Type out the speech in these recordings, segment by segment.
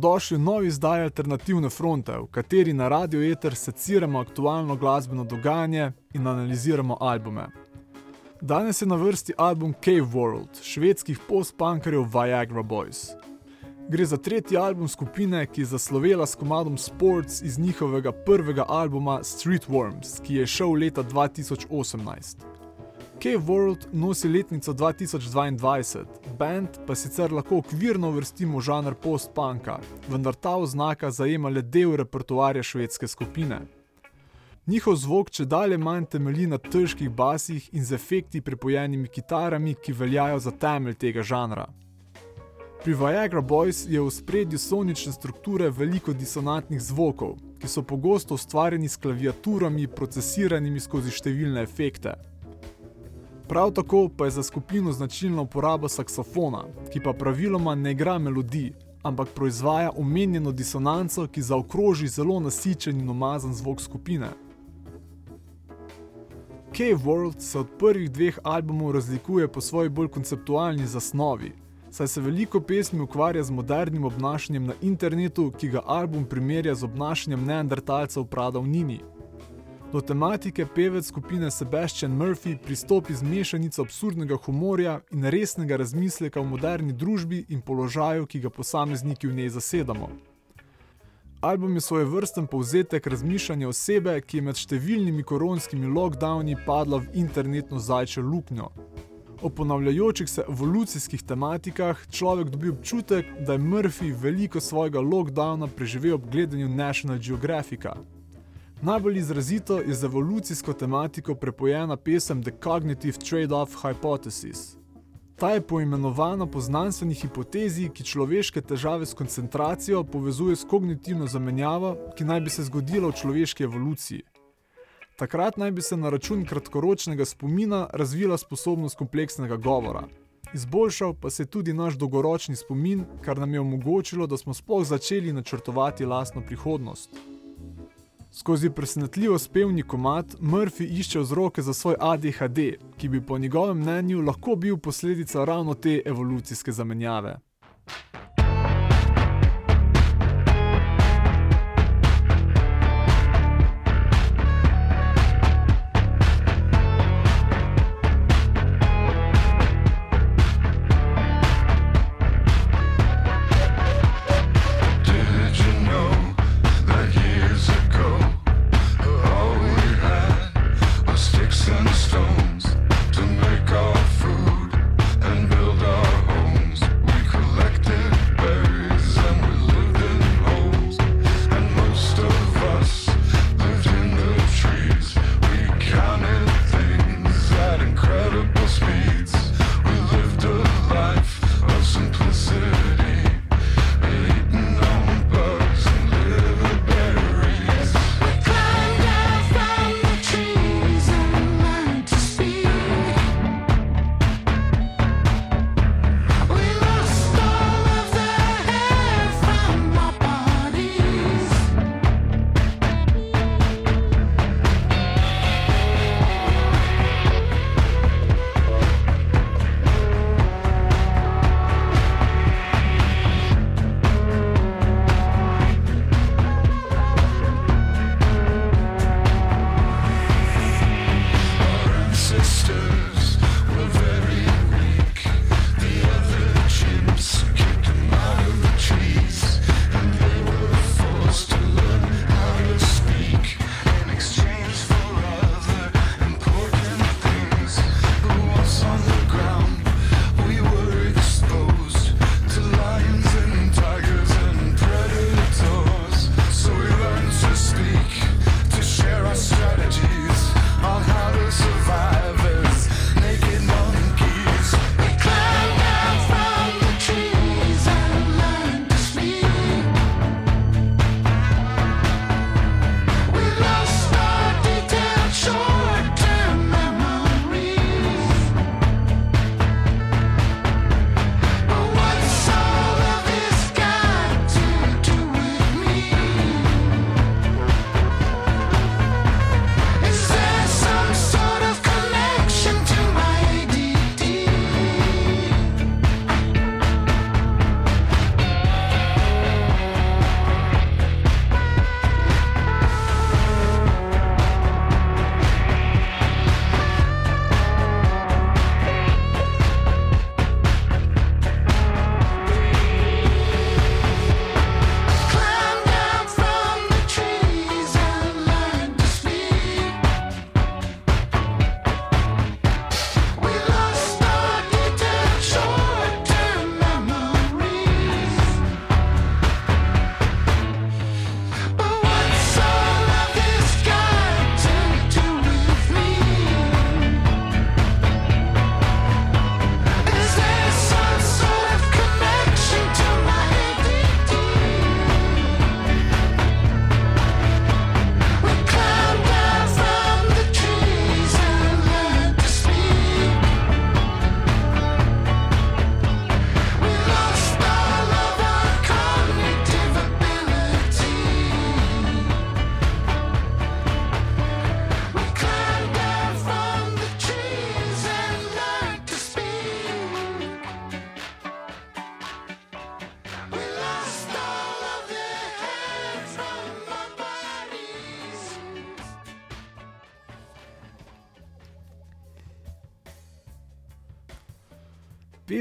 Dobrodošli v novi izdaji Alternativne fronte, v kateri na Radio Eter seciramo aktualno glasbeno dogajanje in analiziramo albume. Danes je na vrsti album Cave World, švedskih post-punkerjev Viagra Boys. Gre za tretji album skupine, ki je zaslovela s komadom Sports iz njihovega prvega albuma Street Worms, ki je šel leta 2018. Cave World nosi letnico 2022, band pa sicer lahko okvirno vrstimo v žanr post-punka, vendar ta oznaka zajema le del repertoarja švedske skupine. Njihov zvok če dalje manj temelji na težkih basih in z efekti pripojenimi kitarami, ki veljajo za temelj tega žanra. Pri Viagra Boys je v spredju sonične strukture veliko disonantnih zvokov, ki so pogosto ustvarjeni s klaviaturami, procesiranimi skozi številne efekte. Prav tako pa je za skupino značilna uporaba saksofona, ki pa praviloma ne igra melodij, ampak proizvaja omenjeno disonanco, ki zaokroži zelo nasičen in umazan zvok skupine. K-World se od prvih dveh albumov razlikuje po svoji bolj konceptualni zasnovi, saj se veliko pesmi ukvarja z modernim obnašanjem na internetu, ki ga album primerja z obnašanjem neandertalcev Prada v Nini. Do tematike pevec skupine Sebastian Murphy pristopi z mešanico absurdnega humorja in resnega razmisleka o moderni družbi in položaju, ki ga posamezniki v njej zasedamo. Album je svoj vrsten povzetek razmišljanja osebe, ki je med številnimi koronskimi lockdowni padla v internetno zajčjo luknjo. O ponavljajočih se evolucijskih tematikah človek dobi občutek, da je Murphy veliko svojega lockdowna preživel ob gledanju National Geographica. Najbolj izrazito je z evolucijsko tematiko prepojena pesem The Cognitive Trade-off Hypothesis. Ta je poimenovana po znanstveni hipotezi, ki človeške težave s koncentracijo povezuje s kognitivno zamenjavo, ki naj bi se zgodila v človeški evoluciji. Takrat naj bi se na račun kratkoročnega spomina razvila sposobnost kompleksnega govora. Izboljšal pa se je tudi naš dolgoročni spomin, kar nam je omogočilo, da smo sploh začeli načrtovati lastno prihodnost. Skozi presenetljivo spevni komat Murphy išče vzroke za svoj ADHD, ki bi po njegovem mnenju lahko bil posledica ravno te evolucijske zamenjave.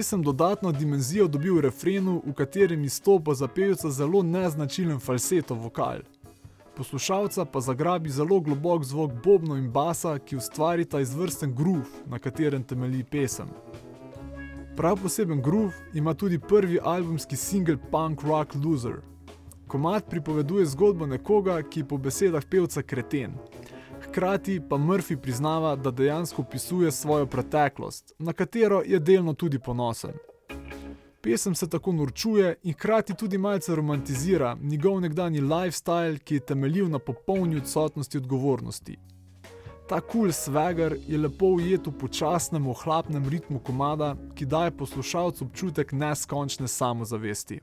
Pesem dodatno dimenzijo dobi v refrenu, v katerem izstopa za pevca zelo neznačilen falseto vokal. Poslušalca pa zagrabi zelo globok zvok bobno in basa, ki ustvarita izvrsten groove, na katerem temelji pesem. Prav poseben groove ima tudi prvi albumski singel Punk Rock Loser. Komat pripoveduje zgodbo nekoga, ki je po besedah pevca kreten. Hkrati pa Murphy priznava, da dejansko opisuje svojo preteklost, na katero je delno tudi ponosen. Pesem se tako norčuje in hkrati tudi malce romantizira njegov nekdani lifestyle, ki je temeljil na popolni odsotnosti odgovornosti. Ta kul cool svegar je lepo ujet v počasnem, ohlapnem ritmu komada, ki daje poslušalcu občutek neskončne samozavesti.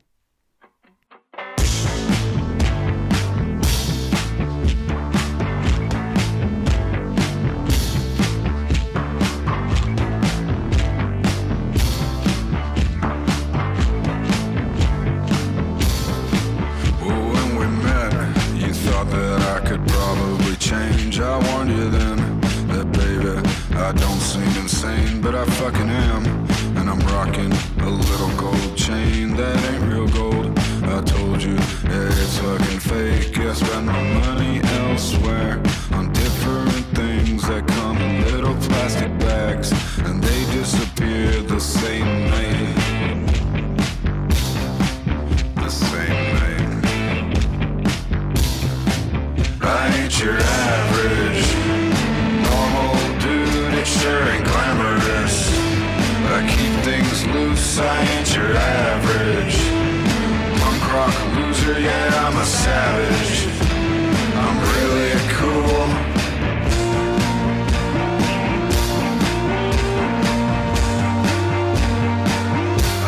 guess I ain't your average punk rock loser. Yeah, I'm a savage. I'm really cool.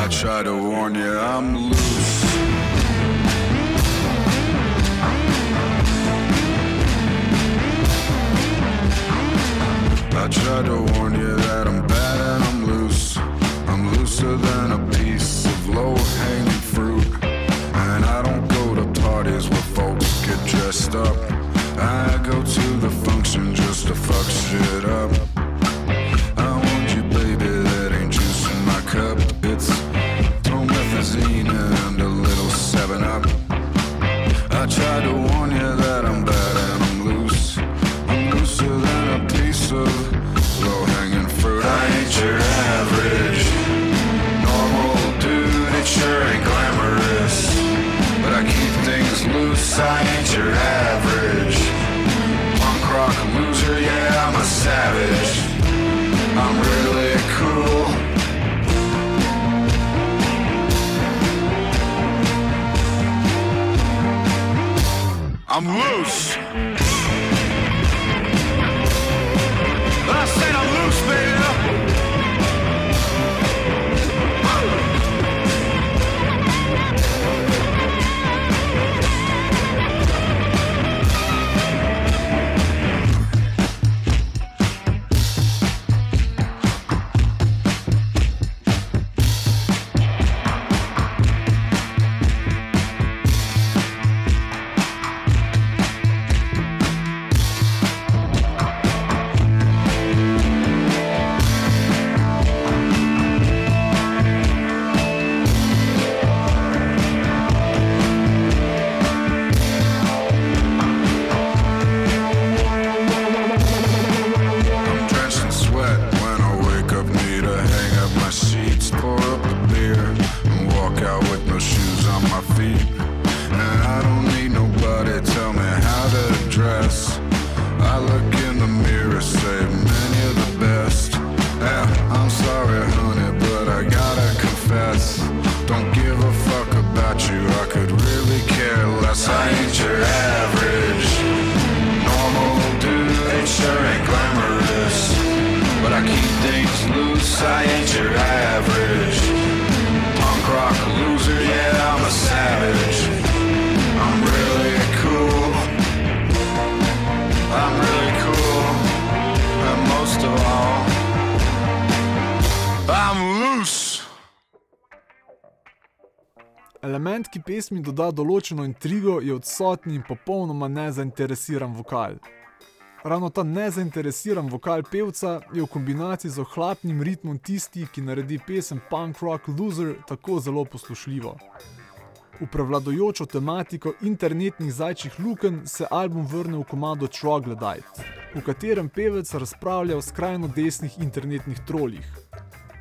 I try to warn you, I'm loose. I try to warn you that I'm closer than a piece of low-hanging fruit. And I don't go to parties where folks get dressed up. I go to the function just to fuck. Element, ki pesmi doda določeno intrigo, je odsotni in popolnoma nezainteresiran vokal. Ravno ta nezainteresiran vokal pevca je v kombinaciji z ohlapnim ritmom tisti, ki naredi pesem Punk Rock Loser tako zelo poslušljivo. V prevladojočo tematiko internetnih zajčjih luken se album vrne v komado Troglodyte, v katerem pevec razpravlja o skrajno desnih internetnih trolih.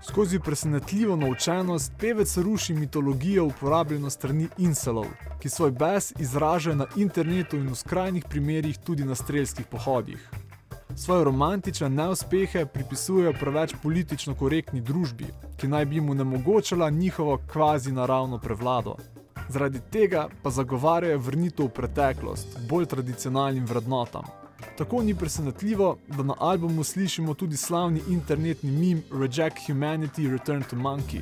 Skozi presenetljivo naučenost pevec ruši mitologijo uporabljeno strani inselov, ki svoj bes izražajo na internetu in v skrajnih primerjih tudi na strelskih pohodih. Svoje romantične neuspehe pripisujejo preveč politično korektni družbi, ki naj bi mu onemogočala njihovo kvazi naravno prevlado. Zaradi tega pa zagovarjajo vrnitev v preteklost, bolj tradicionalnim vrednotam. Tako ni presenetljivo, da na albumu slišimo tudi slavni internetni meme Reject Humanity, Return to Monkey.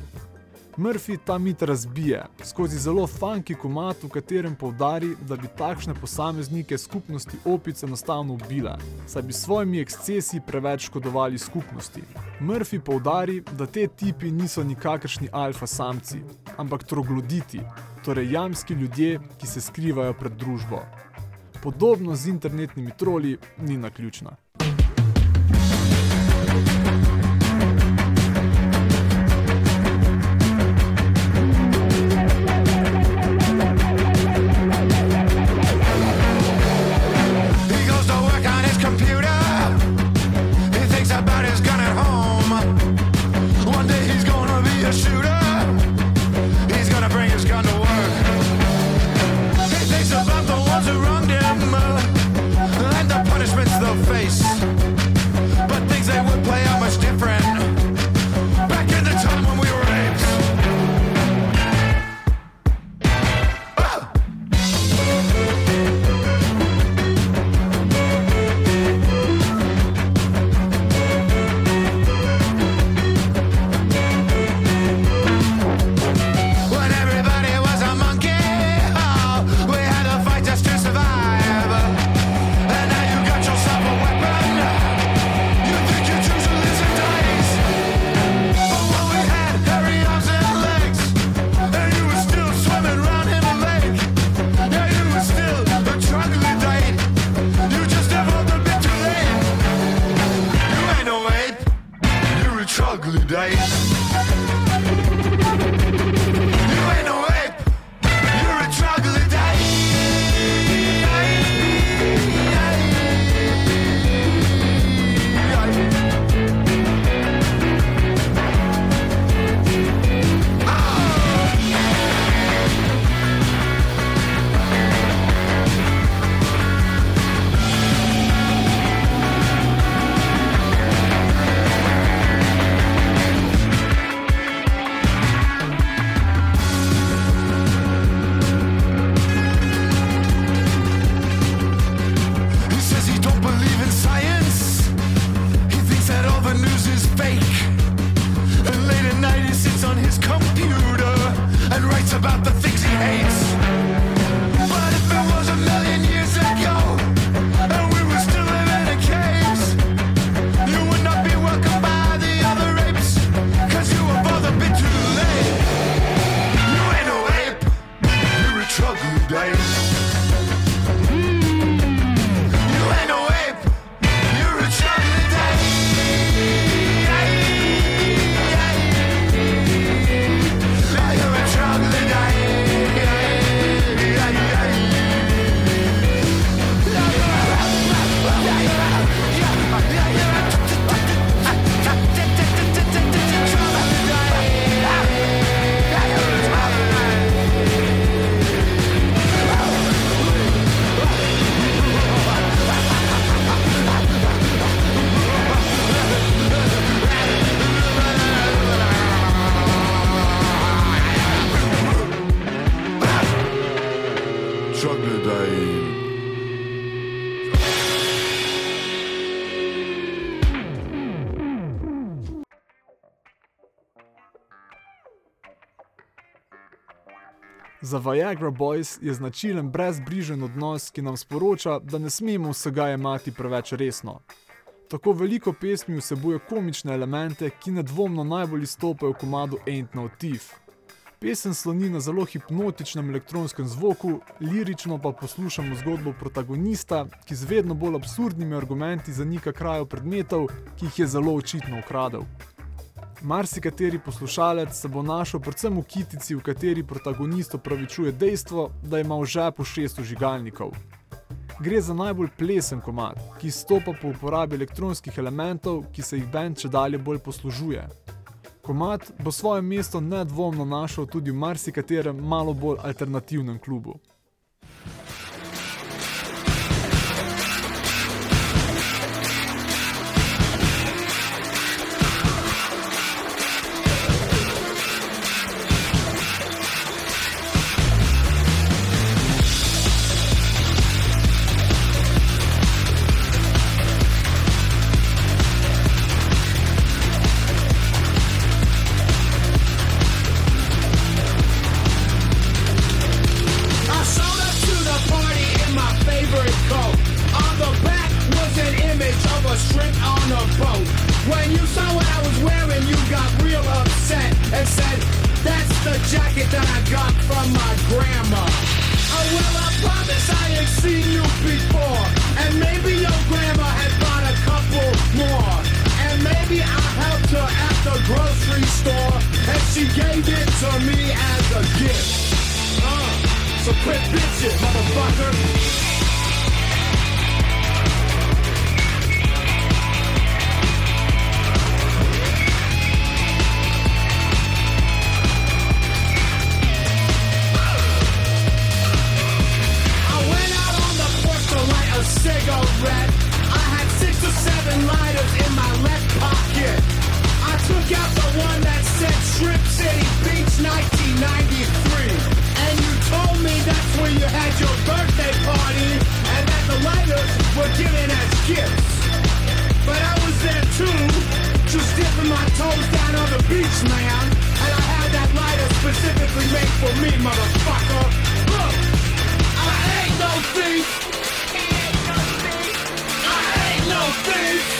Murphy ta mit razbije skozi zelo funky komat, v katerem povdari, da bi takšne posameznike skupnosti opic enostavno ubile, saj bi s svojimi ekscesi preveč škodovali skupnosti. Murphy povdari, da te tipi niso nikakršni alfa samci, ampak trogloditi, torej jamski ljudje, ki se skrivajo pred družbo podobno z internetnimi troli, ni na Za Viagra Boys je značilen brezbrižen odnos, ki nam sporoča, da ne smemo vsega jemati preveč resno. Tako veliko pesmi vsebuje komične elemente, ki nedvomno najbolj izstopajo v komadu Ain't No Thief. Pesem sloni na zelo hipnotičnem elektronskem zvoku, lirično pa poslušamo zgodbo protagonista, ki z vedno bolj absurdnimi argumenti zanika krajo predmetov, ki jih je zelo očitno ukradel. Marsikateri poslušalec se bo našel predvsem v kitici, v kateri protagonist opravičuje dejstvo, da ima v žepu šest užigalnikov. Gre za najbolj plesen komat, ki stopa po uporabi elektronskih elementov, ki se jih bend če dalje bolj poslužuje. Komat bo svoje mesto nedvomno našel tudi v marsikaterem malo bolj alternativnem klubu. kids. But I was there too, just dipping my toes down on the beach, man. And I had that lighter specifically made for me, motherfucker. Look, I ain't no thief. I ain't no thief. I ain't no thief.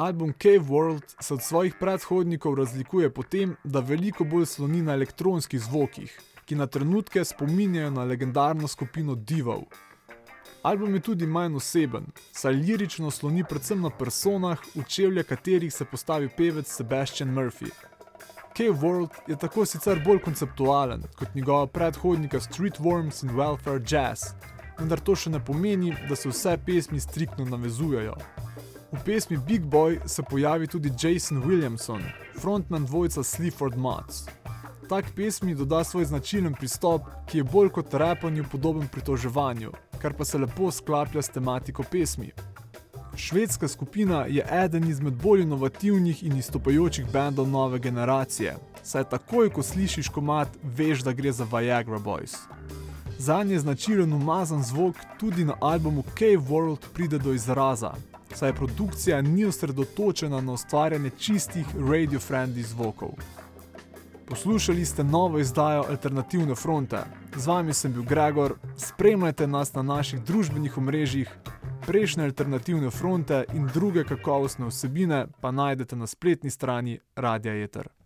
Album Cave World se od svojih predhodnikov razlikuje po tem, da veliko bolj sloni na elektronskih zvokih, ki na trenutke spominjajo na legendarno skupino Divov. Album je tudi manj oseben, saj lirično sloni predvsem na personah, v čevlje katerih se postavi pevec Sebastian Murphy. Cave World je tako sicer bolj konceptualen kot njegova predhodnika Street Worms in Welfare Jazz, vendar to še ne pomeni, da se vse pesmi striktno navezujejo. V pesmi Big Boy se pojavi tudi Jason Williamson, frontman dvojca Sleaford Mats. Tak pesmi doda svoj značilen pristop, ki je bolj kot repanju podoben pritoževanju, kar pa se lepo sklaplja s tematiko pesmi. Švedska skupina je eden izmed bolj inovativnih in izstopajočih bendov nove generacije, saj takoj, ko slišiš komat, veš, da gre za Viagra Boys. Za nje značilen umazan zvok tudi na albumu Cave World pride do izraza, saj produkcija ni osredotočena na ustvarjanje čistih radio-friendly zvokov. Poslušali ste novo izdajo Alternativne fronte. Z vami sem bil Gregor, spremljajte nas na naših družbenih omrežjih, prejšnje Alternativne fronte in druge kakovostne vsebine pa najdete na spletni strani Radia Eter.